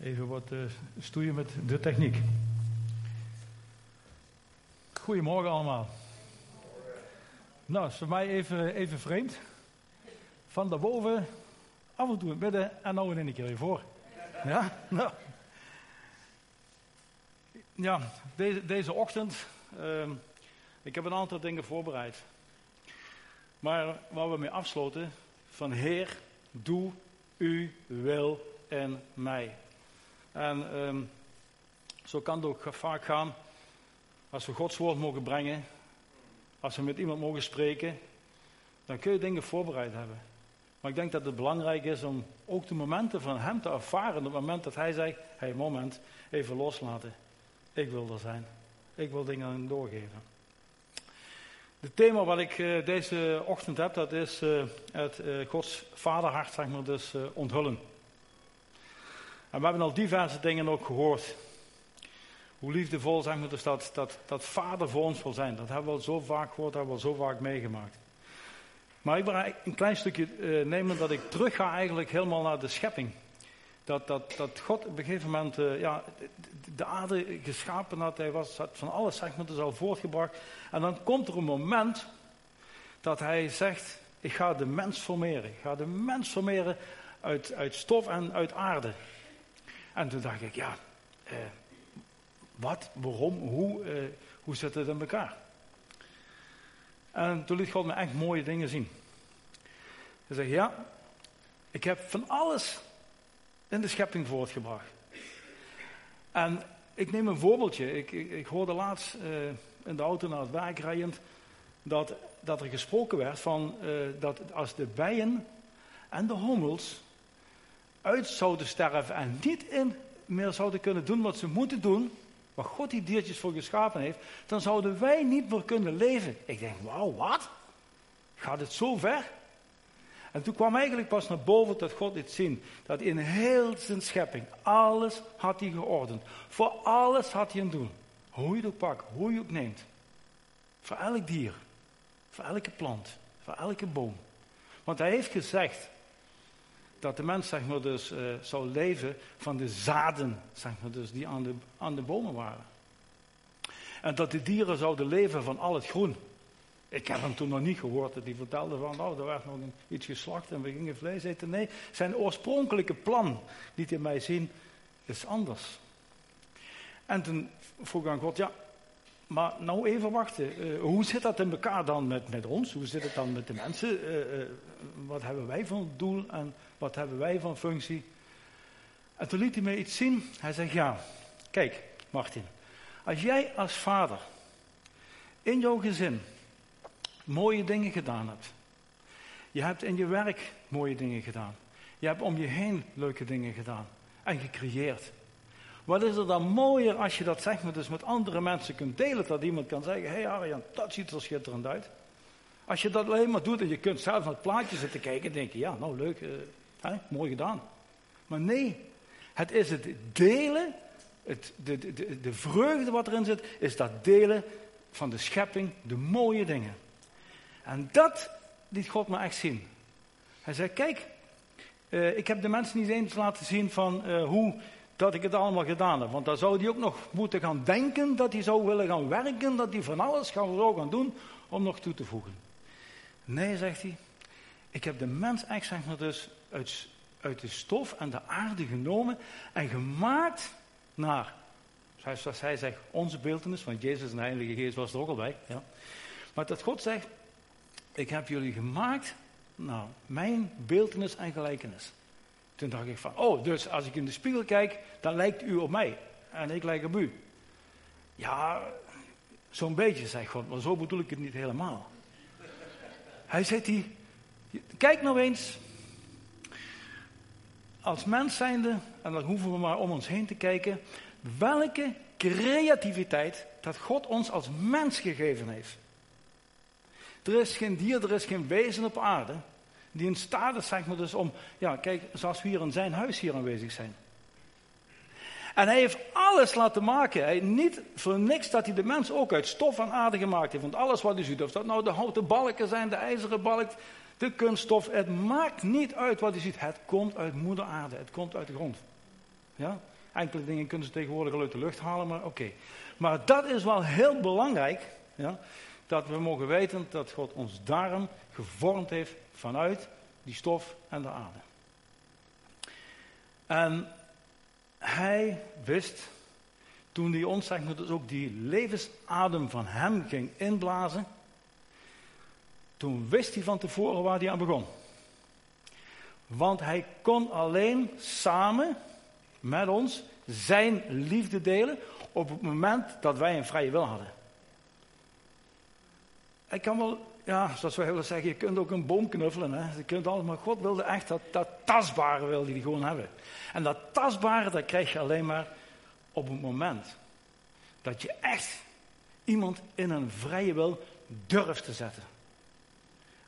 Even wat uh, stoeien met de techniek. Goedemorgen allemaal. Nou, is voor mij even, even vreemd. Van daarboven, af en toe in het midden en nou in één keer weer voor. Ja, nou. Ja, deze, deze ochtend, uh, ik heb een aantal dingen voorbereid. Maar waar we mee afsloten, van Heer, doe u wil en mij. En um, zo kan het ook vaak gaan. Als we Gods woord mogen brengen, als we met iemand mogen spreken, dan kun je dingen voorbereid hebben. Maar ik denk dat het belangrijk is om ook de momenten van Hem te ervaren. Het moment dat Hij zegt, hey, moment, even loslaten. Ik wil er zijn. Ik wil dingen aan doorgeven. Het thema wat ik uh, deze ochtend heb, dat is uh, het uh, Gods vaderhart, zeg maar, dus onthullen. En we hebben al diverse dingen ook gehoord. Hoe liefdevol, zeg maar, dus dat, dat, dat vader voor ons wil zijn. Dat hebben we al zo vaak gehoord, dat hebben we al zo vaak meegemaakt. Maar ik wil een klein stukje nemen dat ik terug ga eigenlijk helemaal naar de schepping. Dat, dat, dat God op een gegeven moment ja, de aarde geschapen had. Hij was, van alles zeg maar, dus al voortgebracht. En dan komt er een moment dat hij zegt: Ik ga de mens formeren. Ik ga de mens formeren uit, uit stof en uit aarde. En toen dacht ik: Ja, eh, wat, waarom, hoe, eh, hoe zit het in elkaar? En toen liet God me echt mooie dingen zien. Hij zegt: Ja, ik heb van alles in de schepping voortgebracht. En ik neem een voorbeeldje. Ik, ik, ik hoorde laatst uh, in de auto naar het werk rijend dat, dat er gesproken werd van uh, dat als de bijen en de hommels uit zouden sterven en niet in meer zouden kunnen doen wat ze moeten doen, waar God die diertjes voor geschapen heeft, dan zouden wij niet meer kunnen leven. Ik denk, wauw, wat? Gaat het zo ver? En toen kwam eigenlijk pas naar boven dat God dit zien. Dat in heel zijn schepping, alles had hij geordend. Voor alles had hij een doen. Hoe je het ook pakt, hoe je het ook neemt. Voor elk dier. Voor elke plant. Voor elke boom. Want hij heeft gezegd dat de mens zeg maar, dus, uh, zou leven van de zaden zeg maar, dus, die aan de, aan de bomen waren. En dat de dieren zouden leven van al het groen. Ik heb hem toen nog niet gehoord dat hij vertelde van, nou, er werd nog iets geslacht en we gingen vlees eten. Nee, zijn oorspronkelijke plan, liet hij mij zien, is anders. En toen vroeg aan God, ja, maar nou even wachten. Uh, hoe zit dat in elkaar dan met, met ons? Hoe zit het dan met de mensen? Uh, uh, wat hebben wij van doel en wat hebben wij van functie? En toen liet hij mij iets zien. Hij zegt, ja, kijk, Martin. Als jij als vader in jouw gezin mooie dingen gedaan hebt. Je hebt in je werk mooie dingen gedaan. Je hebt om je heen leuke dingen gedaan en gecreëerd. Wat is er dan mooier als je dat zeg maar dus met andere mensen kunt delen, dat iemand kan zeggen, hé hey Arjan, dat ziet er schitterend uit. Als je dat alleen maar doet en je kunt zelf naar het plaatje zitten kijken, denk je, ja, nou leuk, uh, hè, mooi gedaan. Maar nee, het is het delen, het, de, de, de vreugde wat erin zit, is dat delen van de schepping, de mooie dingen. En dat liet God me echt zien. Hij zei, kijk, uh, ik heb de mensen niet eens laten zien van uh, hoe dat ik het allemaal gedaan heb. Want dan zou hij ook nog moeten gaan denken dat hij zou willen gaan werken, dat hij van alles zou gaan doen om nog toe te voegen. Nee, zegt hij, ik heb de mens echt zeg maar dus uit, uit de stof en de aarde genomen en gemaakt naar, zoals hij zegt, onze beeldenis, want Jezus en de Heilige Geest was er ook al bij. Ja. Maar dat God zegt, ik heb jullie gemaakt nou, mijn beeldenis en gelijkenis. Toen dacht ik van, oh, dus als ik in de spiegel kijk, dan lijkt u op mij. En ik lijk op u. Ja, zo'n beetje, zegt God, maar zo bedoel ik het niet helemaal. Hij zegt hier, kijk nou eens. Als mens zijnde, en dan hoeven we maar om ons heen te kijken, welke creativiteit dat God ons als mens gegeven heeft. Er is geen dier, er is geen wezen op aarde die in staat is, zeg maar, dus om, ja, kijk, zoals we hier in zijn huis hier aanwezig zijn. En hij heeft alles laten maken. Hij, niet voor niks dat hij de mens ook uit stof en aarde gemaakt heeft. Want alles wat hij ziet, of dat nou de houten balken zijn, de ijzeren balk, de kunststof, het maakt niet uit wat hij ziet. Het komt uit moeder aarde, het komt uit de grond. Ja? Enkele dingen kunnen ze tegenwoordig uit de lucht halen, maar oké. Maar dat is wel heel belangrijk, ja? dat we mogen weten dat God ons daarom gevormd heeft vanuit die stof en de aarde. En hij wist, toen hij ons zeg maar, dus ook die levensadem van hem ging inblazen, toen wist hij van tevoren waar hij aan begon. Want hij kon alleen samen met ons zijn liefde delen op het moment dat wij een vrije wil hadden. Ik kan wel, ja, zoals wij willen zeggen, je kunt ook een boom knuffelen. Hè? Je kunt alles, maar God wilde echt dat, dat tastbare wilde hij gewoon hebben. En dat tastbare, dat krijg je alleen maar op het moment dat je echt iemand in een vrije wil durft te zetten.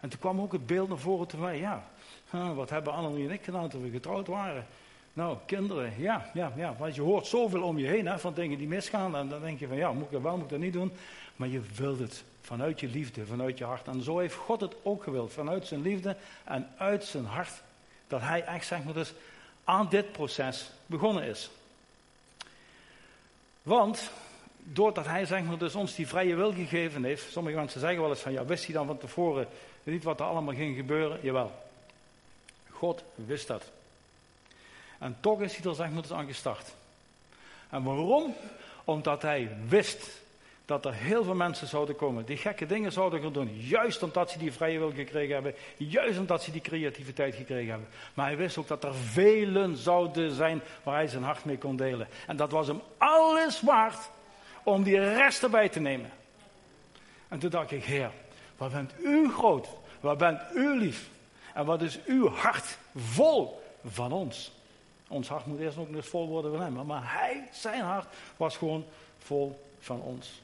En toen kwam ook het beeld naar voren te mij, ja, wat hebben Annelie en ik gedaan toen we getrouwd waren? Nou, kinderen, ja, ja, ja. Want je hoort zoveel om je heen hè, van dingen die misgaan. En dan denk je van, ja, moet ik dat wel, moet ik dat niet doen? Maar je wilt het vanuit je liefde, vanuit je hart. En zo heeft God het ook gewild, vanuit zijn liefde en uit zijn hart. Dat hij echt, zeg maar dus, aan dit proces begonnen is. Want, doordat hij, zeg maar dus, ons die vrije wil gegeven heeft. Sommige mensen zeggen wel eens van, ja, wist hij dan van tevoren niet wat er allemaal ging gebeuren? Jawel. God wist dat. En toch is hij er zeg maar dus aan gestart. En waarom? Omdat hij wist dat er heel veel mensen zouden komen die gekke dingen zouden gaan doen. Juist omdat ze die vrije wil gekregen hebben. Juist omdat ze die creativiteit gekregen hebben. Maar hij wist ook dat er velen zouden zijn waar hij zijn hart mee kon delen. En dat was hem alles waard om die rest erbij te nemen. En toen dacht ik, Heer, wat bent u groot? Wat bent u lief? En wat is uw hart vol van ons? Ons hart moet eerst ook nog vol worden van hem. Maar hij, zijn hart, was gewoon vol van ons.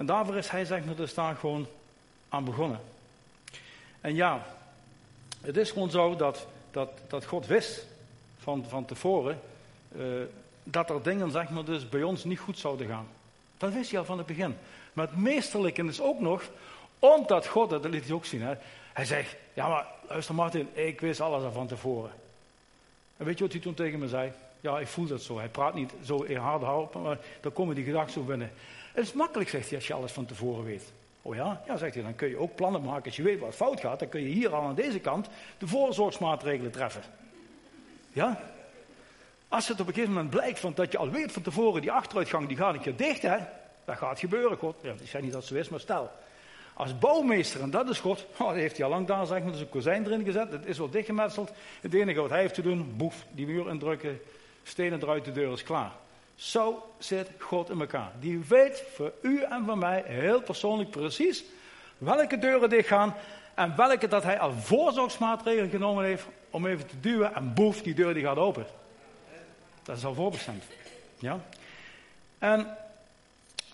En daarvoor is hij, zeg maar, dus daar gewoon aan begonnen. En ja, het is gewoon zo dat, dat, dat God wist van, van tevoren uh, dat er dingen, zeg maar, dus bij ons niet goed zouden gaan. Dat wist hij al van het begin. Maar het meesterlijke is ook nog, omdat God, dat liet hij ook zien, hè, hij zegt, ja maar luister Martin, ik wist alles al van tevoren. En weet je wat hij toen tegen me zei? Ja, ik voel dat zo. Hij praat niet zo in harde maar dan komen die gedachten zo binnen. Het is makkelijk, zegt hij, als je alles van tevoren weet. Oh ja? Ja, zegt hij, dan kun je ook plannen maken. Als je weet wat fout gaat, dan kun je hier al aan deze kant de voorzorgsmaatregelen treffen. Ja? Als het op een gegeven moment blijkt van dat je al weet van tevoren, die achteruitgang die gaat een keer dicht, hè? Dat gaat gebeuren, God. Ja, ik zeg niet dat het zo is, maar stel. Als bouwmeester, en dat is God, oh, heeft hij al lang daar zeg maar, dus een kozijn erin gezet. Het is wel dichtgemetseld. Het enige wat hij heeft te doen, boef, die muur indrukken, stenen eruit, de deur is klaar. Zo zit God in elkaar. Die weet voor u en voor mij heel persoonlijk precies welke deuren dicht gaan en welke dat hij al voorzorgsmaatregelen genomen heeft om even te duwen en boef, die deur die gaat open. Dat is al voorbestemd. Ja? En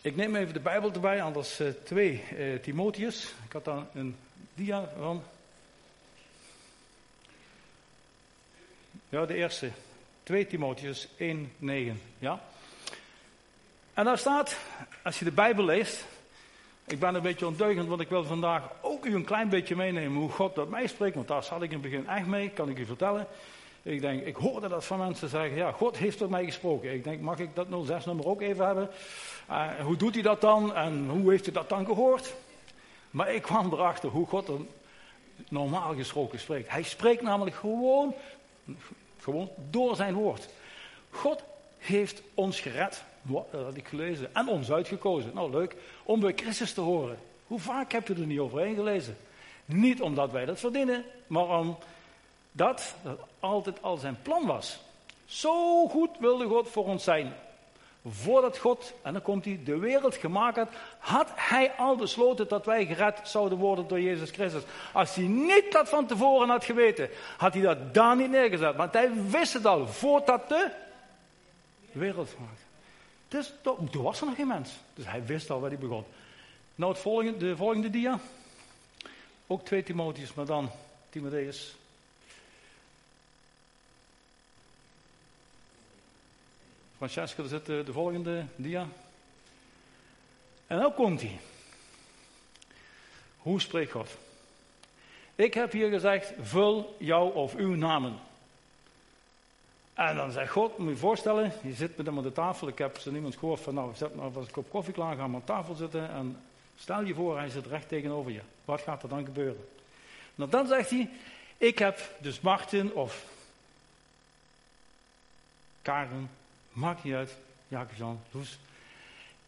ik neem even de Bijbel erbij, anders uh, 2 uh, Timotheus. Ik had daar een dia van. Ja, de eerste. 2 Timotheus 1, 9. Ja? En daar staat, als je de Bijbel leest, ik ben een beetje ondeugend, want ik wil vandaag ook u een klein beetje meenemen hoe God tot mij spreekt, want daar zat ik in het begin echt mee, kan ik u vertellen. Ik denk, ik hoorde dat van mensen zeggen, ja, God heeft tot mij gesproken. Ik denk, mag ik dat 06 nummer ook even hebben? Uh, hoe doet hij dat dan en hoe heeft hij dat dan gehoord? Maar ik kwam erachter hoe God er normaal gesproken spreekt. Hij spreekt namelijk gewoon, gewoon door zijn woord. God heeft ons gered. Dat had ik gelezen. En ons uitgekozen. Nou, leuk. Om bij Christus te horen. Hoe vaak heb je er niet overheen gelezen? Niet omdat wij dat verdienen, maar omdat dat altijd al zijn plan was. Zo goed wilde God voor ons zijn. Voordat God, en dan komt hij, de wereld gemaakt had, had hij al besloten dat wij gered zouden worden door Jezus Christus. Als hij niet dat van tevoren had geweten, had hij dat daar niet neergezet. Want hij wist het al, voordat de wereld maakte. Dus toen was er nog geen mens. Dus hij wist al waar hij begon. Nou, het de volgende dia. Ook twee Timotheus, maar dan Timotheus. Francesca, er zit de, de volgende dia. En nou komt hij. Hoe spreekt God? Ik heb hier gezegd, vul jou of uw namen. En dan zegt God, moet je voorstellen, je zit met hem aan de tafel. Ik heb zo niemand gehoord van, nou, zet maar een kop koffie klaar, ga maar aan tafel zitten. En stel je voor, hij zit recht tegenover je. Wat gaat er dan gebeuren? Nou, dan zegt hij, ik heb dus Martin of Karen, maakt niet uit, Jacob Jan, Loes.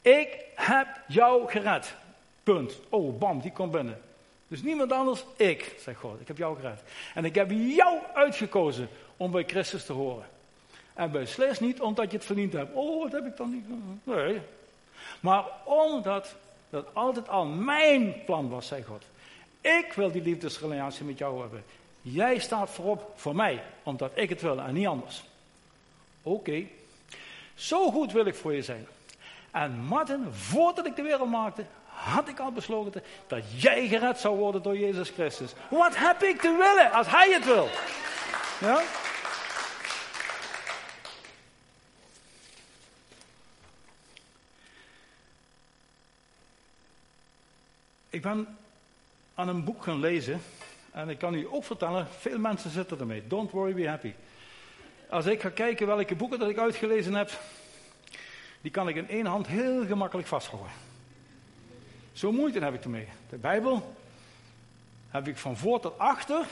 Ik heb jou gered. Punt. Oh, bam, die komt binnen. Dus niemand anders, ik, zegt God. Ik heb jou gered. En ik heb jou uitgekozen om bij Christus te horen. En beslist niet omdat je het verdiend hebt. Oh, wat heb ik dan niet Nee. Maar omdat dat altijd al mijn plan was, zei God. Ik wil die liefdesrelatie met jou hebben. Jij staat voorop voor mij, omdat ik het wil en niet anders. Oké, zo goed wil ik voor je zijn. En Martin, voordat ik de wereld maakte, had ik al besloten dat jij gered zou worden door Jezus Christus. Wat heb ik te willen als Hij het wil? Ja? Ik ben aan een boek gaan lezen. En ik kan u ook vertellen, veel mensen zitten ermee. Don't worry, be happy. Als ik ga kijken welke boeken dat ik uitgelezen heb, die kan ik in één hand heel gemakkelijk vasthouden. Zo moeite heb ik ermee. De Bijbel heb ik van voor tot achter.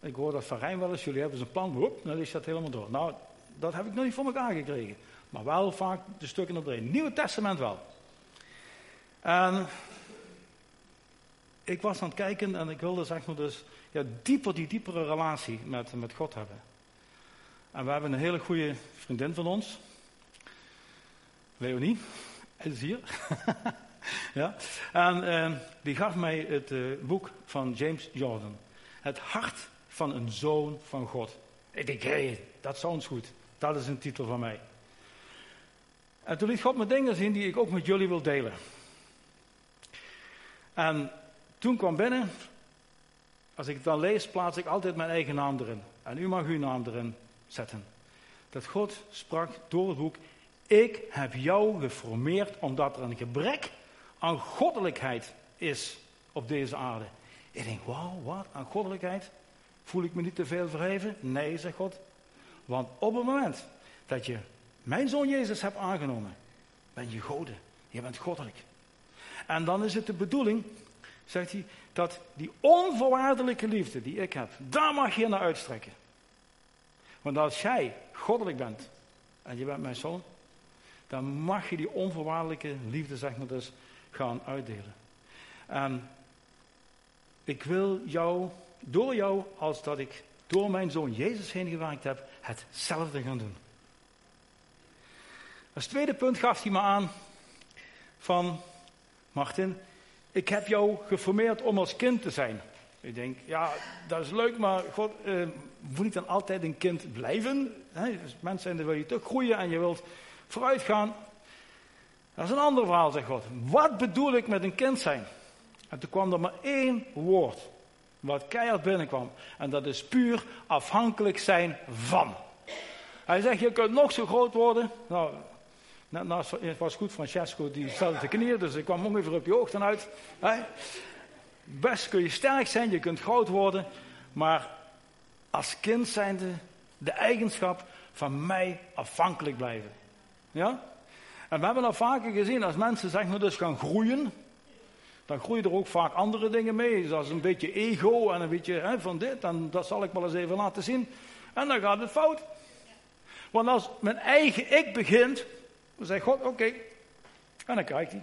Ik hoor dat van Rijn wel eens, jullie hebben een plan, hoep, dan lees dat helemaal door. Nou, dat heb ik nog niet voor elkaar gekregen. Maar wel vaak de stukken erin. Nieuwe Testament wel. En ik was aan het kijken en ik wilde zeg maar dus ja, dieper die diepere relatie met, met God hebben. En we hebben een hele goede vriendin van ons. Leonie. Is hier. ja. En uh, die gaf mij het uh, boek van James Jordan. Het hart van een zoon van God. Ik denk, hé, hey, dat sounds goed. Dat is een titel van mij. En toen liet God me dingen zien die ik ook met jullie wil delen. En toen kwam binnen, als ik het dan lees, plaats ik altijd mijn eigen naam erin. En u mag uw naam erin zetten. Dat God sprak door het boek, ik heb jou geformeerd omdat er een gebrek aan goddelijkheid is op deze aarde. Ik denk, wauw, wat? Aan goddelijkheid? Voel ik me niet te veel verheven? Nee, zegt God. Want op het moment dat je mijn zoon Jezus hebt aangenomen, ben je goden. Je bent goddelijk. En dan is het de bedoeling, zegt hij, dat die onvoorwaardelijke liefde die ik heb, daar mag je naar uitstrekken. Want als jij goddelijk bent en je bent mijn zoon, dan mag je die onvoorwaardelijke liefde, zeg maar dus, gaan uitdelen. En ik wil jou, door jou, als dat ik door mijn zoon Jezus heen gewerkt heb, hetzelfde gaan doen. Als tweede punt gaf hij me aan van, Martin, ik heb jou geformeerd om als kind te zijn. Ik denk, ja, dat is leuk, maar God, eh, moet ik dan altijd een kind blijven? Hè? Als mens zijn, wil je toch groeien en je wilt vooruit gaan. Dat is een ander verhaal, zegt God. Wat bedoel ik met een kind zijn? En toen kwam er maar één woord, wat keihard binnenkwam. En dat is puur afhankelijk zijn van. Hij zegt, je kunt nog zo groot worden. Nou, net naast, het was goed, Francesco, die stelde te knieën, dus ik kwam ongeveer op je oog uit. Best kun je sterk zijn, je kunt groot worden, maar als kind zijnde de eigenschap van mij afhankelijk blijven. Ja? En we hebben al vaker gezien, als mensen zeg maar dus gaan groeien, dan groeien er ook vaak andere dingen mee. Zoals een beetje ego en een beetje hè, van dit, en dat zal ik wel eens even laten zien. En dan gaat het fout. Want als mijn eigen ik begint, dan zegt God, oké. En dan kijkt hij.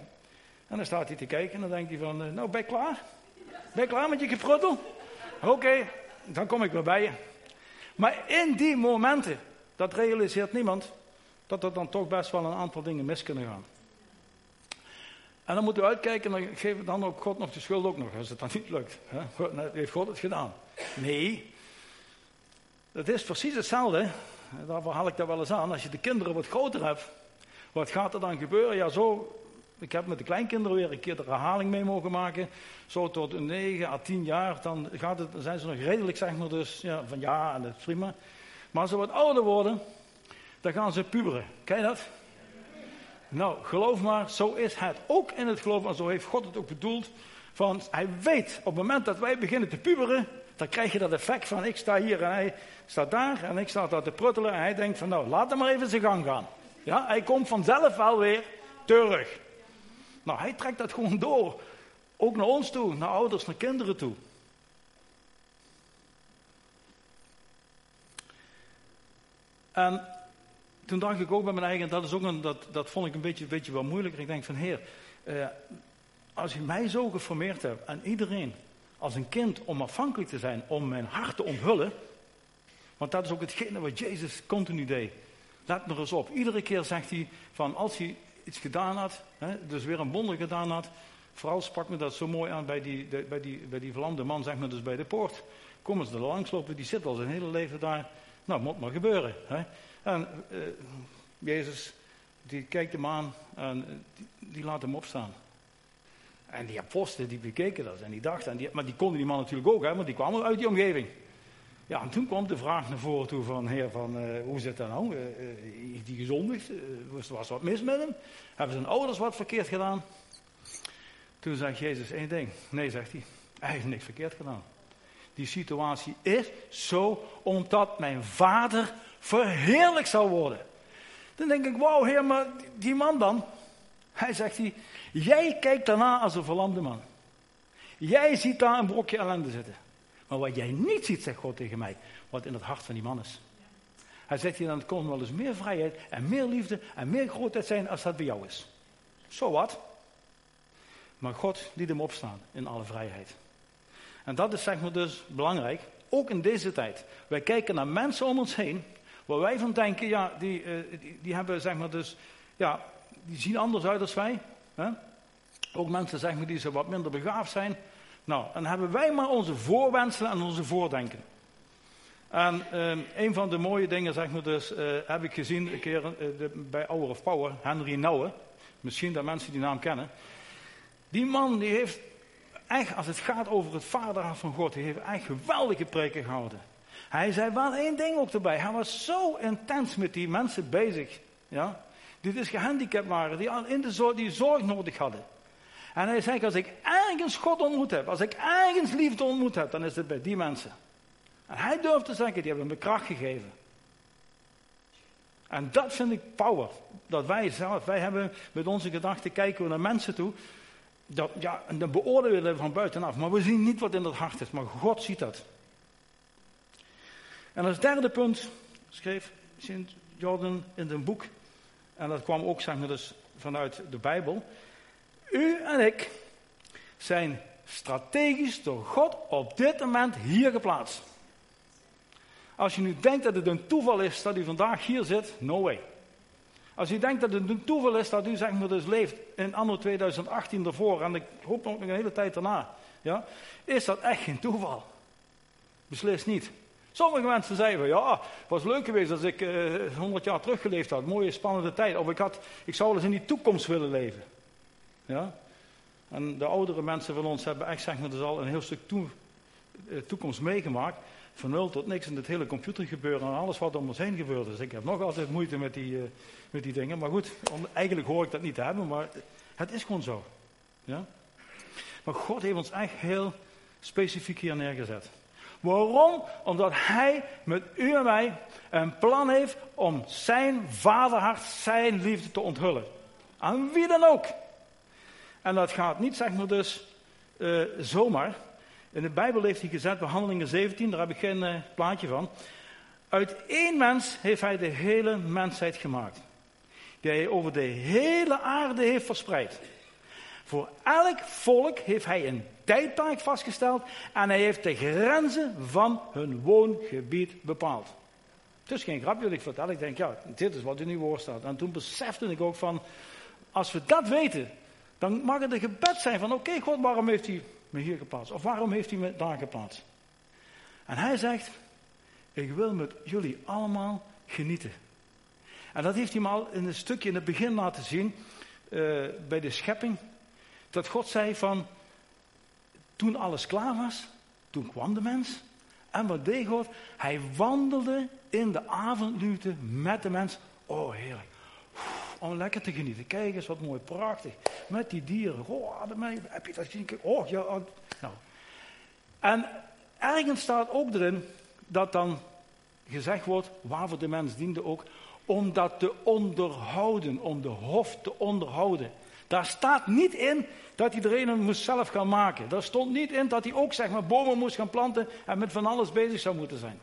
En dan staat hij te kijken en dan denkt hij van, eh, nou ben je klaar? Ben je klaar met je gepruttel? Oké, dan kom ik weer bij je. Maar in die momenten, dat realiseert niemand, dat er dan toch best wel een aantal dingen mis kunnen gaan. En dan moeten we uitkijken en dan geven dan ook God nog de schuld ook nog, als het dan niet lukt. Heeft God het gedaan? Nee. Het is precies hetzelfde. Daarvoor haal ik dat wel eens aan. Als je de kinderen wat groter hebt, wat gaat er dan gebeuren? Ja, zo. Ik heb met de kleinkinderen weer een keer de herhaling mee mogen maken. Zo tot een 9 à 10 jaar. Dan, gaat het, dan zijn ze nog redelijk, zeg maar, dus ja, van ja, en dat is prima. Maar als ze wat ouder worden, dan gaan ze puberen. Ken je dat? Nou, geloof maar, zo is het ook in het geloof. En zo heeft God het ook bedoeld. Van, hij weet, op het moment dat wij beginnen te puberen, Dan krijg je dat effect van ik sta hier en hij staat daar en ik sta daar te pruttelen en hij denkt van nou, laat hem maar even zijn gang gaan. Ja, hij komt vanzelf wel weer terug. Nou, hij trekt dat gewoon door. Ook naar ons toe, naar ouders, naar kinderen toe. En toen dacht ik ook bij mijn eigen, dat, is ook een, dat, dat vond ik een beetje, beetje wel moeilijker. Ik denk van, heer, eh, als u mij zo geformeerd hebt en iedereen als een kind om afhankelijk te zijn, om mijn hart te onthullen. Want dat is ook hetgene wat Jezus continu deed. Let nog eens op. Iedere keer zegt hij van als hij iets gedaan had, hè, dus weer een wonder gedaan had. Vooral sprak me dat zo mooi aan bij die, bij die, bij die verlamde man, zeg maar dus bij de poort. Komen ze er langslopen, die zit al zijn hele leven daar. Nou, moet maar gebeuren. Hè. En uh, Jezus, die kijkt hem aan en eh, die, die laat hem opstaan. En die apostelen die bekeken dat en die dachten, en die, maar die konden die man natuurlijk ook, hè, want die kwamen uit die omgeving. Ja, en toen kwam de vraag naar voren toe van, heer, van, uh, hoe zit dat nou? Uh, die gezondigd? was er wat mis met hem? Hebben zijn ouders wat verkeerd gedaan? Toen zegt Jezus één ding. Nee, zegt hij, hij heeft niks verkeerd gedaan. Die situatie is zo omdat mijn vader verheerlijk zal worden. Dan denk ik, wauw heer, maar die man dan? Hij zegt hij, jij kijkt daarna als een verlamde man. Jij ziet daar een brokje ellende zitten. Maar wat jij niet ziet, zegt God tegen mij, wat in het hart van die man is. Hij zegt hier, dan komt wel eens meer vrijheid en meer liefde en meer grootheid zijn als dat bij jou is. Zo wat. Maar God liet hem opstaan in alle vrijheid. En dat is zeg maar dus belangrijk, ook in deze tijd. Wij kijken naar mensen om ons heen, waar wij van denken, ja, die, die, die, hebben zeg maar dus, ja, die zien anders uit als wij. Hè? Ook mensen zeg maar die zo wat minder begaafd zijn. Nou, dan hebben wij maar onze voorwenselen en onze voordenken. En uh, een van de mooie dingen, zeg maar dus, uh, heb ik gezien een keer de, bij Hour of Power, Henry Nouwen. Misschien dat mensen die naam kennen. Die man die heeft echt, als het gaat over het vaderhart van God, die heeft echt geweldige preken gehouden. Hij zei wel één ding ook erbij. Hij was zo intens met die mensen bezig. Ja? Die dus gehandicapt waren, die in de die zorg nodig hadden. En hij zegt, als ik ergens God ontmoet heb, als ik ergens liefde ontmoet heb, dan is het bij die mensen. En hij durft te zeggen, die hebben me kracht gegeven. En dat vind ik power. Dat wij zelf, wij hebben met onze gedachten kijken we naar mensen toe. Dat, ja, en dan beoordelen we van buitenaf. Maar we zien niet wat in dat hart is. Maar God ziet dat. En als derde punt schreef Sint Jordan in zijn boek. En dat kwam ook zeg maar, dus vanuit de Bijbel. U en ik zijn strategisch door God op dit moment hier geplaatst. Als je nu denkt dat het een toeval is dat u vandaag hier zit, no way. Als u denkt dat het een toeval is dat u zeg maar dus leeft in anno 2018 ervoor en ik hoop nog een hele tijd daarna, ja, is dat echt geen toeval. Beslist niet. Sommige mensen zeggen ja, het was leuk geweest als ik uh, eh, 100 jaar teruggeleefd had. Mooie, spannende tijd. Of ik, had, ik zou wel eens in die toekomst willen leven. Ja? En de oudere mensen van ons hebben echt zeg maar, dus al een heel stuk uh, toekomst meegemaakt. Van nul tot niks in het hele computergebeuren en alles wat om ons heen gebeurt. Dus ik heb nog altijd moeite met die, uh, met die dingen. Maar goed, eigenlijk hoor ik dat niet te hebben, maar het is gewoon zo. Ja? Maar God heeft ons echt heel specifiek hier neergezet. Waarom? Omdat Hij met u en mij een plan heeft om zijn vaderhart, zijn liefde te onthullen. Aan wie dan ook. En dat gaat niet, zeg maar dus, uh, zomaar. In de Bijbel heeft hij gezet, behandelingen 17, daar heb ik geen uh, plaatje van. Uit één mens heeft hij de hele mensheid gemaakt. Die hij over de hele aarde heeft verspreid. Voor elk volk heeft hij een tijdperk vastgesteld en hij heeft de grenzen van hun woongebied bepaald. Het is geen grapje wat ik vertel. Ik denk, ja, dit is wat in uw woord staat. En toen besefte ik ook van, als we dat weten, dan mag het een gebed zijn van, oké God, waarom heeft hij me hier geplaatst? Of waarom heeft hij me daar geplaatst? En hij zegt, ik wil met jullie allemaal genieten. En dat heeft hij me al in een stukje in het begin laten zien, uh, bij de schepping. Dat God zei van, toen alles klaar was, toen kwam de mens. En wat deed God? Hij wandelde in de avondluwte met de mens. Oh, heerlijk. Om lekker te genieten. Kijk eens wat mooi, prachtig. Met die dieren. Oh, heb je dat gezien? Oh, ja. Oh. Nou. En ergens staat ook erin dat dan gezegd wordt, waarvoor de mens diende ook, om dat te onderhouden, om de hof te onderhouden. Daar staat niet in dat iedereen het moest zelf gaan maken. Daar stond niet in dat hij ook zeg maar, bomen moest gaan planten en met van alles bezig zou moeten zijn.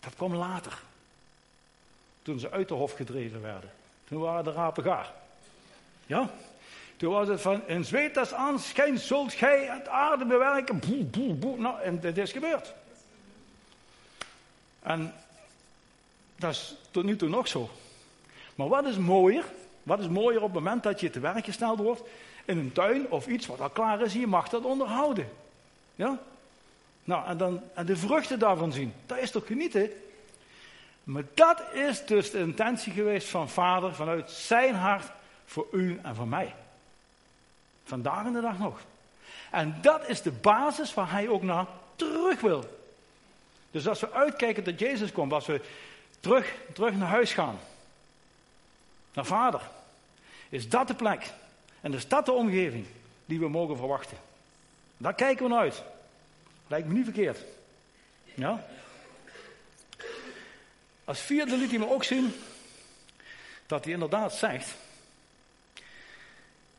Dat kwam later. Toen ze uit de hof gedreven werden. Toen waren de rapen gaar. Ja? Toen was het van, in zweet als aanschijn zult gij het aarde bewerken. Boe, boe, boe. Nou, en dit is gebeurd. En dat is tot nu toe nog zo. Maar wat is mooier? Wat is mooier op het moment dat je te werk gesteld wordt in een tuin of iets wat al klaar is, je mag dat onderhouden. Ja? Nou, en, dan, en de vruchten daarvan zien. Dat is toch genieten? Maar dat is dus de intentie geweest van vader vanuit zijn hart voor u en voor mij. Vandaag in de dag nog. En dat is de basis waar hij ook naar terug wil. Dus als we uitkijken dat Jezus komt, als we terug, terug naar huis gaan, naar vader, is dat de plek en is dat de omgeving die we mogen verwachten. Daar kijken we naar uit. Lijkt me niet verkeerd. Ja? Als vierde liet hij me ook zien dat hij inderdaad zegt,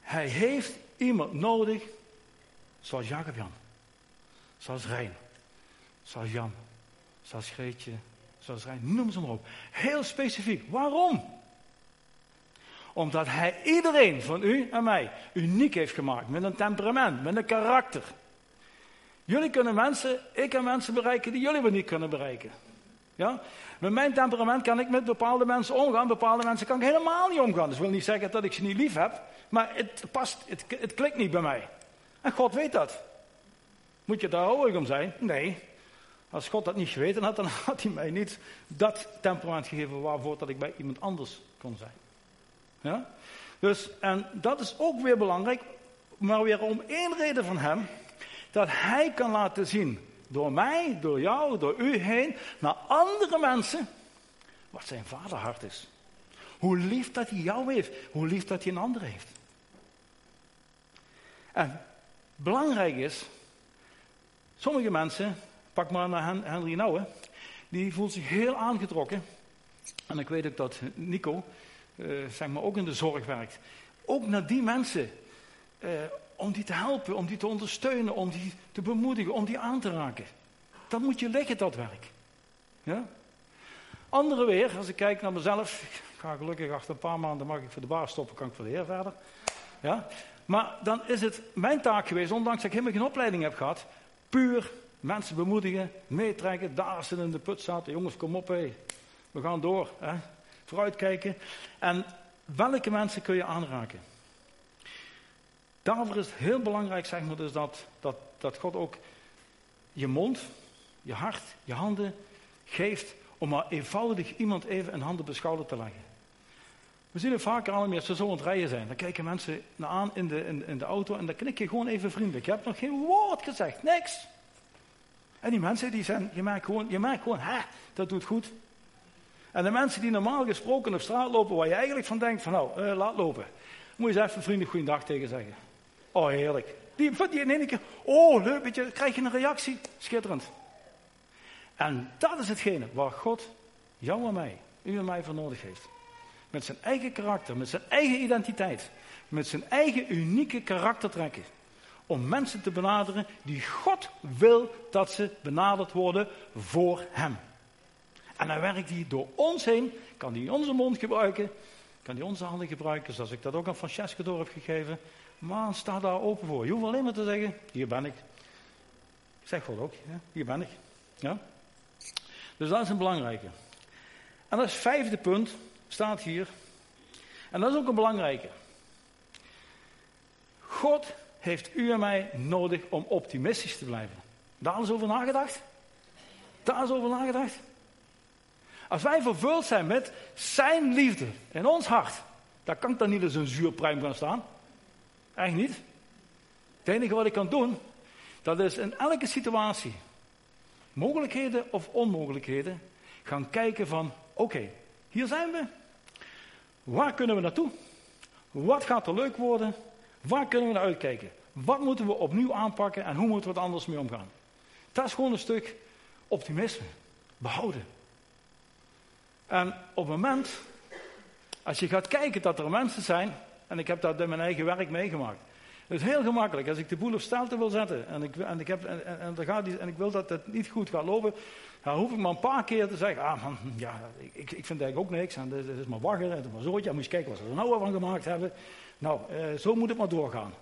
hij heeft iemand nodig zoals Jacob Jan, zoals Rijn, zoals Jan, zoals Greetje, zoals Rijn, noem ze maar op. Heel specifiek. Waarom? Omdat hij iedereen van u en mij uniek heeft gemaakt. Met een temperament, met een karakter. Jullie kunnen mensen, ik kan mensen bereiken die jullie wel niet kunnen bereiken. Ja? Met mijn temperament kan ik met bepaalde mensen omgaan. Bepaalde mensen kan ik helemaal niet omgaan. Dat wil niet zeggen dat ik ze niet lief heb. Maar het past, het, het klikt niet bij mij. En God weet dat. Moet je daar oorlijk om zijn? Nee. Als God dat niet geweten had, dan had hij mij niet dat temperament gegeven waarvoor dat ik bij iemand anders kon zijn. Ja? Dus, en dat is ook weer belangrijk, maar weer om één reden van hem, dat hij kan laten zien, door mij, door jou, door u heen, naar andere mensen, wat zijn vaderhart is. Hoe lief dat hij jou heeft, hoe lief dat hij een ander heeft. En belangrijk is, sommige mensen, pak maar naar Henry Nouwen, die voelt zich heel aangetrokken. En ik weet ook dat Nico, uh, zeg maar, ook in de zorg werkt. Ook naar die mensen. Uh, om die te helpen, om die te ondersteunen, om die te bemoedigen, om die aan te raken. Dat moet je leggen, dat werk. Ja? Andere weer, als ik kijk naar mezelf, ik ga gelukkig achter een paar maanden mag ik voor de baas stoppen, kan ik voor de heer verder. Ja? Maar dan is het mijn taak geweest, ondanks dat ik helemaal geen opleiding heb gehad, puur mensen bemoedigen, meetrekken, daar ze in de put zaten. Jongens, kom op, hé. we gaan door. Hè? vooruitkijken. En welke mensen kun je aanraken? Daarvoor is het heel belangrijk, zeg maar, dus dat, dat, dat God ook je mond, je hart, je handen geeft om maar eenvoudig iemand even een hand op de schouder te leggen. We zien het vaker al meer als we zo aan het rijden zijn. Dan kijken mensen naar aan in de, in, de auto en dan knik je gewoon even vriendelijk. Je hebt nog geen woord gezegd, niks. En die mensen die zijn, je merkt gewoon, je merkt gewoon, hè, dat doet goed. En de mensen die normaal gesproken op straat lopen, waar je eigenlijk van denkt van nou, uh, laat lopen. Moet je eens even vriendelijk goeiedag tegen zeggen. Oh, heerlijk. Die, die in één keer, oh, leuk, weet krijg je een reactie. Schitterend. En dat is hetgene waar God jou en mij, u en mij voor nodig heeft. Met zijn eigen karakter, met zijn eigen identiteit, met zijn eigen unieke karaktertrekken. Om mensen te benaderen die God wil dat ze benaderd worden voor Hem. En dan werkt hij door ons heen, kan hij onze mond gebruiken, kan hij onze handen gebruiken, zoals ik dat ook aan Francesca door heb gegeven. Maar sta daar open voor. Je hoeft alleen maar te zeggen, hier ben ik. Zeg God ook, hier ben ik. Ja? Dus dat is een belangrijke. En dat is vijfde punt, staat hier. En dat is ook een belangrijke. God heeft u en mij nodig om optimistisch te blijven. Daar is over nagedacht? Daar is over nagedacht? Als wij vervuld zijn met zijn liefde in ons hart, dan kan ik dan niet eens een zuurpruim gaan staan. Echt niet. Het enige wat ik kan doen, dat is in elke situatie, mogelijkheden of onmogelijkheden, gaan kijken van, oké, hier zijn we. Waar kunnen we naartoe? Wat gaat er leuk worden? Waar kunnen we naar uitkijken? Wat moeten we opnieuw aanpakken en hoe moeten we er anders mee omgaan? Dat is gewoon een stuk optimisme. Behouden. En op het moment, als je gaat kijken dat er mensen zijn, en ik heb dat in mijn eigen werk meegemaakt. Het is heel gemakkelijk. Als ik de boel op stelte wil zetten en ik, en ik, heb, en, en, en, gaat die, en ik wil dat het niet goed gaat lopen, dan hoef ik maar een paar keer te zeggen, ah man, ja, ik, ik vind eigenlijk ook niks. En dit, is maar wagger, het is maar zootje. Moet je kijken wat ze er nou van gemaakt hebben. Nou, eh, zo moet het maar doorgaan.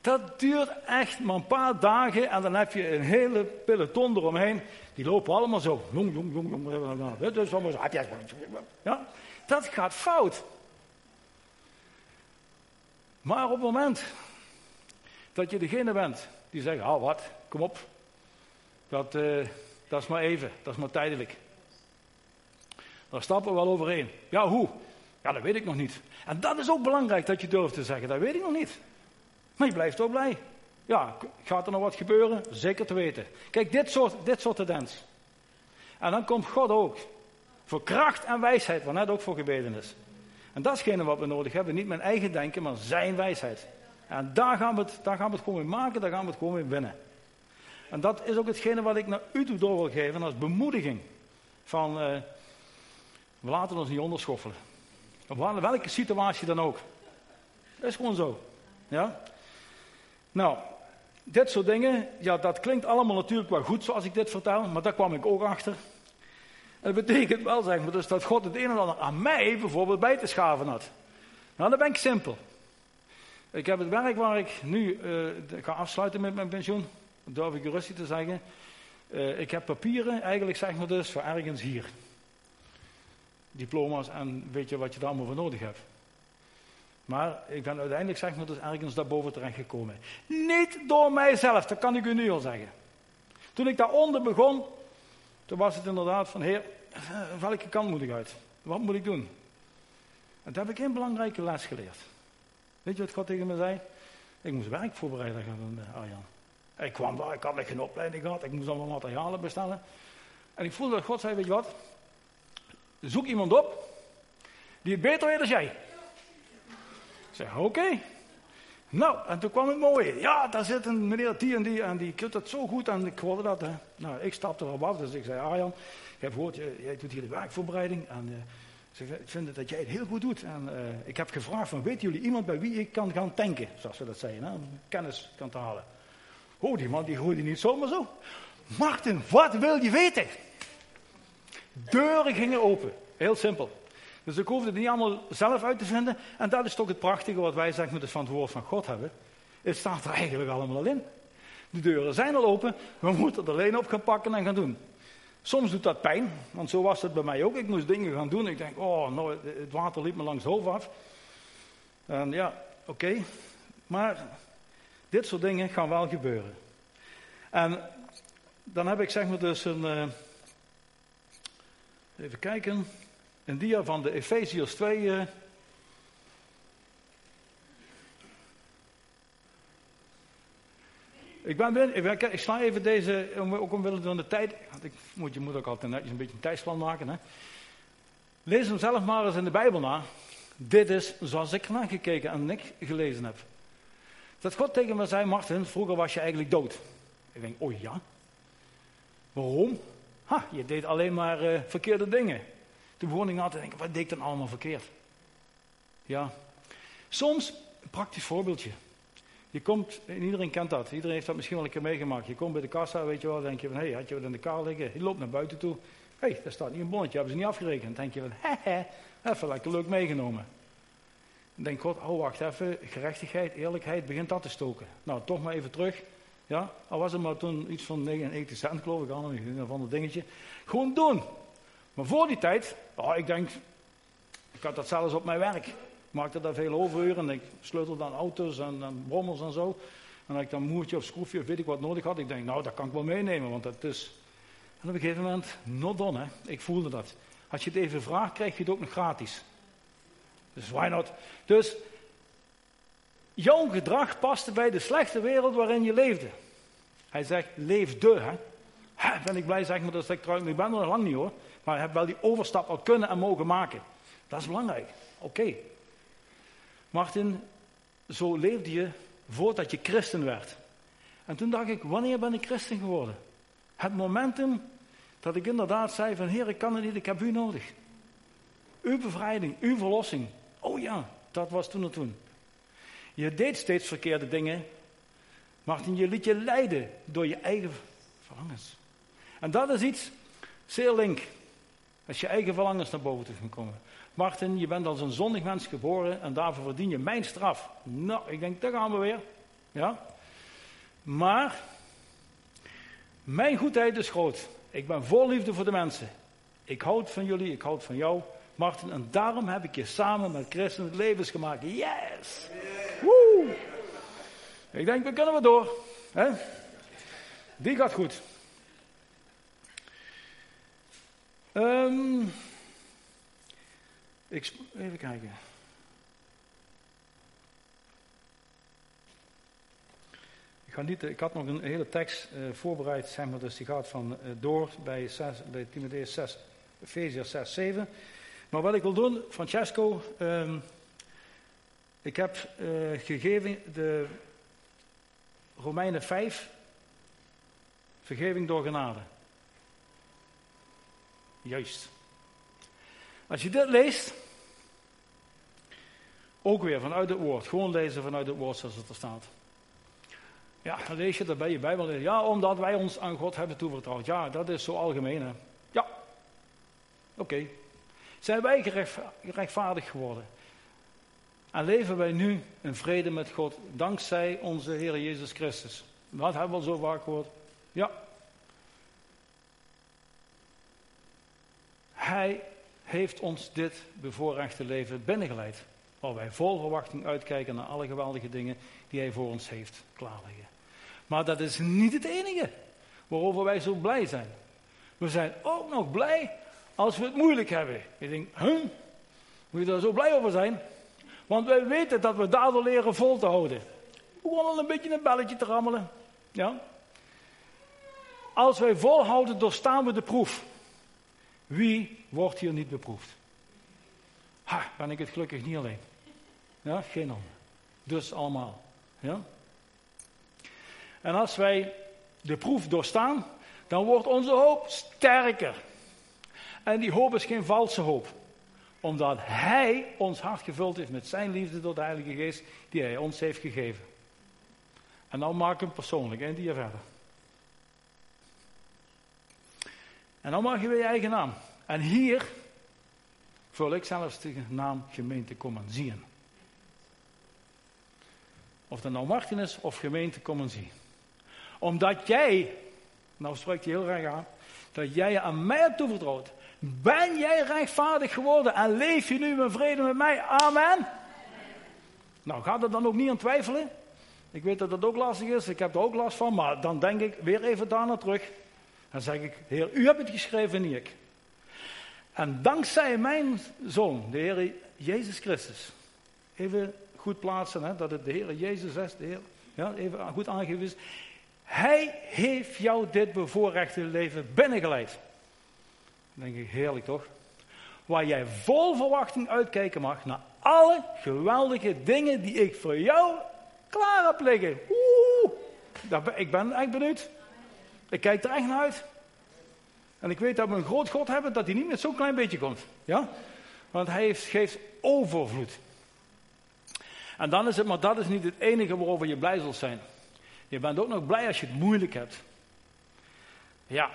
Dat duurt echt maar een paar dagen en dan heb je een hele peloton eromheen. Die lopen allemaal zo. Jong, jong, jong, jong. Dus zo. Ja, dat gaat fout. Maar op het moment dat je degene bent die zegt, ah wat, kom op. Dat, uh, dat is maar even, dat is maar tijdelijk. Daar stappen we wel overheen. Ja, hoe? Ja, dat weet ik nog niet. En dat is ook belangrijk dat je durft te zeggen, dat weet ik nog niet. Maar je blijft ook blij. Ja, gaat er nog wat gebeuren? Zeker te weten. Kijk, dit soort, dit soort tendens. En dan komt God ook. Voor kracht en wijsheid, waar net ook voor gebeden is. En dat is hetgene wat we nodig hebben. Niet mijn eigen denken, maar zijn wijsheid. En daar gaan we het, daar gaan we het gewoon mee maken, daar gaan we het gewoon mee winnen. En dat is ook hetgene wat ik naar u toe door wil geven als bemoediging. Van, uh, we laten ons niet onderschoffelen. Op welke situatie dan ook. Dat is gewoon zo. Ja? Nou, dit soort dingen, ja, dat klinkt allemaal natuurlijk wel goed zoals ik dit vertel, maar daar kwam ik ook achter. Dat betekent wel, zeg maar, dus dat God het een en ander aan mij bijvoorbeeld bij te schaven had. Nou, dan ben ik simpel. Ik heb het werk waar ik nu uh, ga afsluiten met mijn pensioen, dat durf ik rustig te zeggen. Uh, ik heb papieren, eigenlijk zeg maar dus, voor ergens hier. Diploma's en weet je wat je daar allemaal voor nodig hebt. Maar ik ben uiteindelijk zeg maar dus ergens daarboven terecht gekomen. Niet door mijzelf, dat kan ik u nu al zeggen. Toen ik daaronder begon, toen was het inderdaad van, heer, welke kant moet ik uit? Wat moet ik doen? En toen heb ik een belangrijke les geleerd. Weet je wat God tegen me zei? Ik moest werk voorbereiden gaan eh, Arjan. Ik kwam daar, ik had nog geen opleiding gehad, ik moest allemaal materialen bestellen. En ik voelde dat God zei, weet je wat? Zoek iemand op die het beter weet dan jij. Ik zeg, oké. Nou, en toen kwam het mooie. Ja, daar zit een meneer die en die en die kunt het zo goed en ik hoorde dat. Nou, ik stapte erop af, dus ik zei, Arjan, ik heb gehoord, jij doet hier de werkvoorbereiding en... Ik vind dat jij het heel goed doet. En uh, ik heb gevraagd van, weten jullie iemand bij wie ik kan gaan tanken? Zoals we dat zeggen, hè? kennis kan te halen. Oh, die man die gooide niet zomaar zo. Martin, wat wil je weten? Deuren gingen open. Heel simpel. Dus ik hoefde het niet allemaal zelf uit te vinden. En dat is toch het prachtige wat wij zeggen met van het woord van God hebben. Het staat er eigenlijk allemaal al in. De deuren zijn al open. We moeten het alleen op gaan pakken en gaan doen. Soms doet dat pijn, want zo was het bij mij ook. Ik moest dingen gaan doen. Ik denk, oh, nou, het water liep me langs het hoofd af. En ja, oké. Maar dit soort dingen gaan wel gebeuren. En dan heb ik zeg maar dus een. Uh, even kijken. Een dia van de Efeziërs 2. Uh, Ik, ben, ik, ik sla even deze, ook omwille van de tijd. Ik moet, je moet ook altijd netjes een beetje een tijdsplan maken. Hè. Lees hem zelf maar eens in de Bijbel na. Dit is zoals ik ernaar gekeken en ik gelezen heb. Dat God tegen me zei, Martin, vroeger was je eigenlijk dood. Ik denk, oh ja? Waarom? Ha, je deed alleen maar uh, verkeerde dingen. Toen begon ik na te denken, wat deed ik dan allemaal verkeerd? Ja. Soms, een praktisch voorbeeldje. Je komt, en iedereen kent dat, iedereen heeft dat misschien wel een keer meegemaakt. Je komt bij de kassa, weet je wel, denk je van, hé, hey, had je wat in de kar liggen? Je loopt naar buiten toe. Hé, hey, daar staat niet een bonnetje, hebben ze niet afgerekend. Dan denk je van, hè, even lekker leuk meegenomen. Dan denk God, oh wacht even, gerechtigheid, eerlijkheid, begint dat te stoken. Nou, toch maar even terug. Ja, al was het maar toen iets van 99 cent, geloof ik, al een van dat dingetje. Gewoon doen. Maar voor die tijd, oh, ik denk, ik had dat zelfs op mijn werk maakte daar veel overuren en ik sleutelde aan auto's en, en brommers en zo. En als ik dan moertje of schroefje of weet ik wat nodig had, ik denk, nou, dat kan ik wel meenemen, want dat is... En op een gegeven moment, not done, hè. Ik voelde dat. Als je het even vraagt, krijg je het ook nog gratis. Dus why not? Dus, jouw gedrag paste bij de slechte wereld waarin je leefde. Hij zegt, leef de, hè. Ben ik blij, zeg maar, dat ik trouw. Ik ben er nog lang niet hoor. Maar ik heb wel die overstap al kunnen en mogen maken. Dat is belangrijk. Oké. Martin, zo leefde je voordat je christen werd. En toen dacht ik, wanneer ben ik christen geworden? Het momentum dat ik inderdaad zei van Heer, ik kan het niet, ik heb u nodig. Uw bevrijding, uw verlossing. Oh ja, dat was toen en toen. Je deed steeds verkeerde dingen. Martin, je liet je leiden door je eigen verlangens. En dat is iets zeer link. Als je eigen verlangens naar boven te gaan komen. Martin, je bent als een zondig mens geboren en daarvoor verdien je mijn straf. Nou, ik denk, daar gaan we weer. Ja? Maar, mijn goedheid is groot. Ik ben vol liefde voor de mensen. Ik houd van jullie, ik houd van jou, Martin. En daarom heb ik je samen met Christen het levens gemaakt. Yes! Woe! Ik denk, we kunnen we door. Hè? Die gaat goed. Um, ik, even kijken. Ik, ga niet, ik had nog een hele tekst uh, voorbereid, zeg maar, dus die gaat van uh, door bij, 6, bij Timotheus 6, Ephesians 6, 7. Maar wat ik wil doen, Francesco, um, ik heb uh, gegeven de Romeinen 5, vergeving door genade. Juist. Als je dit leest, ook weer vanuit het woord, gewoon lezen vanuit het woord zoals het er staat. Ja, dan lees je dat bij je Bijbel. Ja, omdat wij ons aan God hebben toevertrouwd. Ja, dat is zo algemeen. Hè? Ja, oké. Zijn wij gerechtvaardigd geworden? En leven wij nu in vrede met God, dankzij onze Heer Jezus Christus? Dat hebben we al zo vaak gehoord. Ja. Hij heeft ons dit bevoorrechte leven binnengeleid. Waar wij vol verwachting uitkijken naar alle geweldige dingen die Hij voor ons heeft klaarliggen. Maar dat is niet het enige waarover wij zo blij zijn. We zijn ook nog blij als we het moeilijk hebben. Je denkt, huh? Moet je daar zo blij over zijn? Want wij weten dat we daardoor leren vol te houden. Gewoon al een beetje een belletje te rammelen. Ja? Als wij volhouden, doorstaan we de proef. Wie wordt hier niet beproefd? Ha, ben ik het gelukkig niet alleen. Ja, geen ander. Dus allemaal. Ja? En als wij de proef doorstaan, dan wordt onze hoop sterker. En die hoop is geen valse hoop. Omdat Hij ons hart gevuld heeft met Zijn liefde door de Heilige Geest die Hij ons heeft gegeven. En dan maak ik hem persoonlijk en die verder. En dan mag je weer je eigen naam. En hier vul ik zelfs de naam gemeente zien. Of dat nou Martin is of gemeente zien. Omdat jij, nou spreekt hij heel erg aan, dat jij je aan mij hebt toevertrouwd. Ben jij rechtvaardig geworden en leef je nu in vrede met mij? Amen. Nou, gaat er dan ook niet aan twijfelen? Ik weet dat dat ook lastig is, ik heb er ook last van, maar dan denk ik weer even daarna terug. Dan zeg ik, Heer, u hebt het geschreven, niet ik. En dankzij mijn zoon, de Heer Jezus Christus. Even goed plaatsen, hè, dat het de Heer Jezus is, de Heer, ja, even goed aangegeven is. Hij heeft jou dit bevoorrechte leven binnengeleid. Dan denk ik, heerlijk toch? Waar jij vol verwachting uitkijken mag naar alle geweldige dingen die ik voor jou klaar heb liggen. Oeh, ik ben echt benieuwd. Ik kijk er echt naar uit. En ik weet dat we een groot God hebben, dat hij niet met zo'n klein beetje komt. Ja? Want hij geeft overvloed. En dan is het, maar dat is niet het enige waarover je blij zult zijn. Je bent ook nog blij als je het moeilijk hebt. Ja.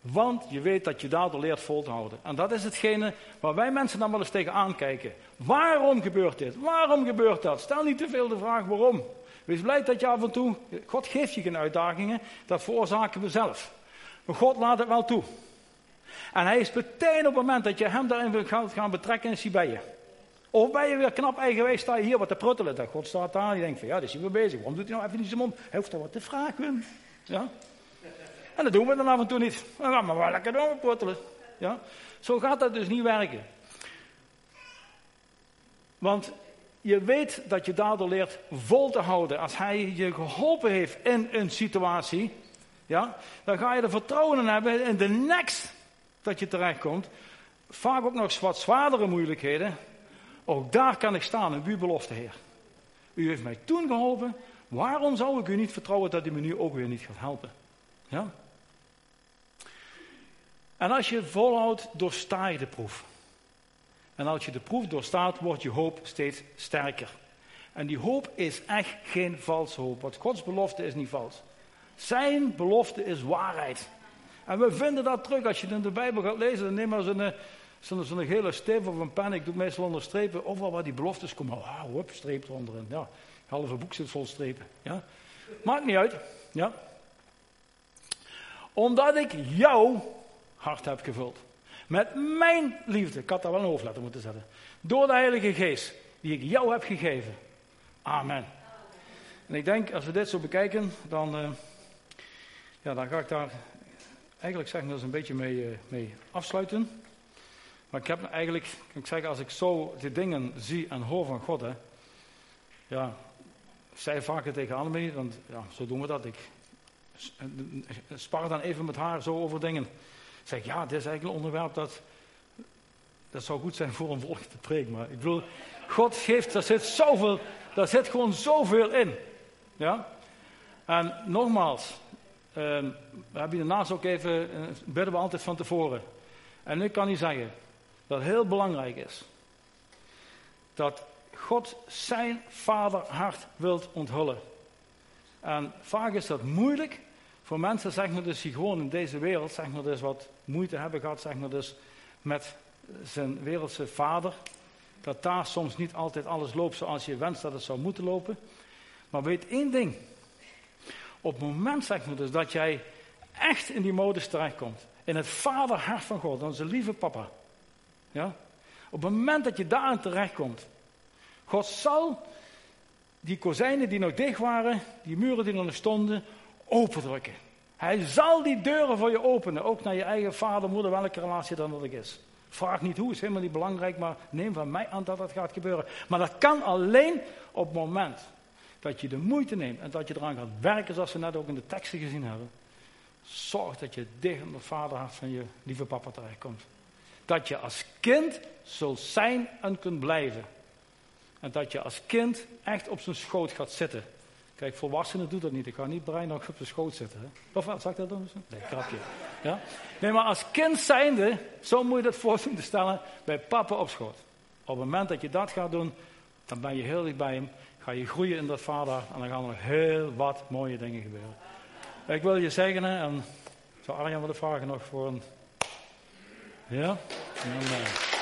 Want je weet dat je daardoor leert vol te houden. En dat is hetgene waar wij mensen dan wel eens tegen aankijken. Waarom gebeurt dit? Waarom gebeurt dat? Stel niet te veel de vraag waarom. Wees blij dat je af en toe, God geeft je geen uitdagingen, dat veroorzaken we zelf. Maar God laat het wel toe. En hij is meteen op het moment dat je hem daarin wil gaan betrekken, is hij bij je. Of ben je weer knap eigenwijs, sta je hier wat te pruttelen. Dat God staat daar en je denkt van ja, die is hij weer bezig. Waarom doet hij nou even niet zijn mond? Hij hoeft er wat te vragen. Ja? En dat doen we dan af en toe niet. We gaan maar wel lekker door pruttelen. Ja? Zo gaat dat dus niet werken. Want je weet dat je daardoor leert vol te houden. Als hij je geholpen heeft in een situatie, ja, dan ga je er vertrouwen in hebben in de next dat je terechtkomt. Vaak ook nog wat zwaardere moeilijkheden. Ook daar kan ik staan in uw belofte, Heer. U heeft mij toen geholpen. Waarom zou ik u niet vertrouwen dat u me nu ook weer niet gaat helpen? Ja? En als je volhoudt, doorsta je de proef. En als je de proef doorstaat, wordt je hoop steeds sterker. En die hoop is echt geen valse hoop. Want Gods belofte is niet vals. Zijn belofte is waarheid. En we vinden dat terug. Als je in de Bijbel gaat lezen, dan neem maar zo'n zo'n zo gele steep of een pen. Ik doe meestal onderstrepen. Overal waar die beloftes komen. Ah, hop, streep eronderin. Ja, halve boek zit vol strepen. Ja. Maakt niet uit. Ja. Omdat ik jouw hart heb gevuld. Met mijn liefde. Ik had daar wel een hoofdletter moeten zetten. Door de Heilige Geest. Die ik jou heb gegeven. Amen. En ik denk, als we dit zo bekijken, dan, uh, ja, dan ga ik daar eigenlijk zeg dat een beetje mee, uh, mee afsluiten. Maar ik heb eigenlijk, ik zeggen, als ik zo de dingen zie en hoor van God, hè, ja, zij vaker tegen Annemie, want ja, zo doen we dat. Ik spar dan even met haar zo over dingen. Zeg, ja, dit is eigenlijk een onderwerp dat, dat zou goed zijn voor een volgende preek. Maar ik bedoel, God geeft, daar zit zoveel, daar zit gewoon zoveel in. Ja? En nogmaals, uh, we hebben daarnaast ook even, uh, bidden we altijd van tevoren. En ik kan u zeggen dat heel belangrijk is dat God zijn vaderhart wilt onthullen. En vaak is dat moeilijk voor mensen, zeg maar dus, die gewoon in deze wereld, zeg maar dus, wat moeite hebben gehad, zeg maar dus, met zijn wereldse vader. Dat daar soms niet altijd alles loopt zoals je wenst dat het zou moeten lopen. Maar weet één ding. Op het moment, zeg maar dus, dat jij echt in die modus terechtkomt. In het vaderhart van God, onze lieve papa. Ja? Op het moment dat je daarin terechtkomt. God zal die kozijnen die nog dicht waren, die muren die nog stonden, opendrukken. Hij zal die deuren voor je openen, ook naar je eigen vader, moeder, welke relatie dan ook is. Vraag niet hoe, is helemaal niet belangrijk, maar neem van mij aan dat dat gaat gebeuren. Maar dat kan alleen op het moment dat je de moeite neemt en dat je eraan gaat werken, zoals we net ook in de teksten gezien hebben. Zorg dat je dicht in de vaderhart van je lieve papa terechtkomt. Dat je als kind zult zijn en kunt blijven. En dat je als kind echt op zijn schoot gaat zitten. Kijk, volwassenen doen dat niet. Ik ga niet brein nog op zijn schoot zitten. Hè? Of wat, zal ik dat doen? Nee, grapje. Ja? Nee, maar als kind zijnde, zo moet je dat voor te stellen, bij papa op schoot. Op het moment dat je dat gaat doen, dan ben je heel dicht bij hem. Ga je groeien in dat vader en dan gaan er heel wat mooie dingen gebeuren. Ik wil je zeggen, en zou Arjan willen vragen nog voor een... Ja? En